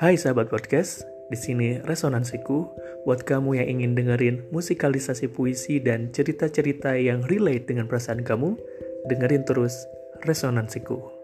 Hai sahabat podcast, di sini resonansiku buat kamu yang ingin dengerin musikalisasi puisi dan cerita-cerita yang relate dengan perasaan kamu, dengerin terus resonansiku.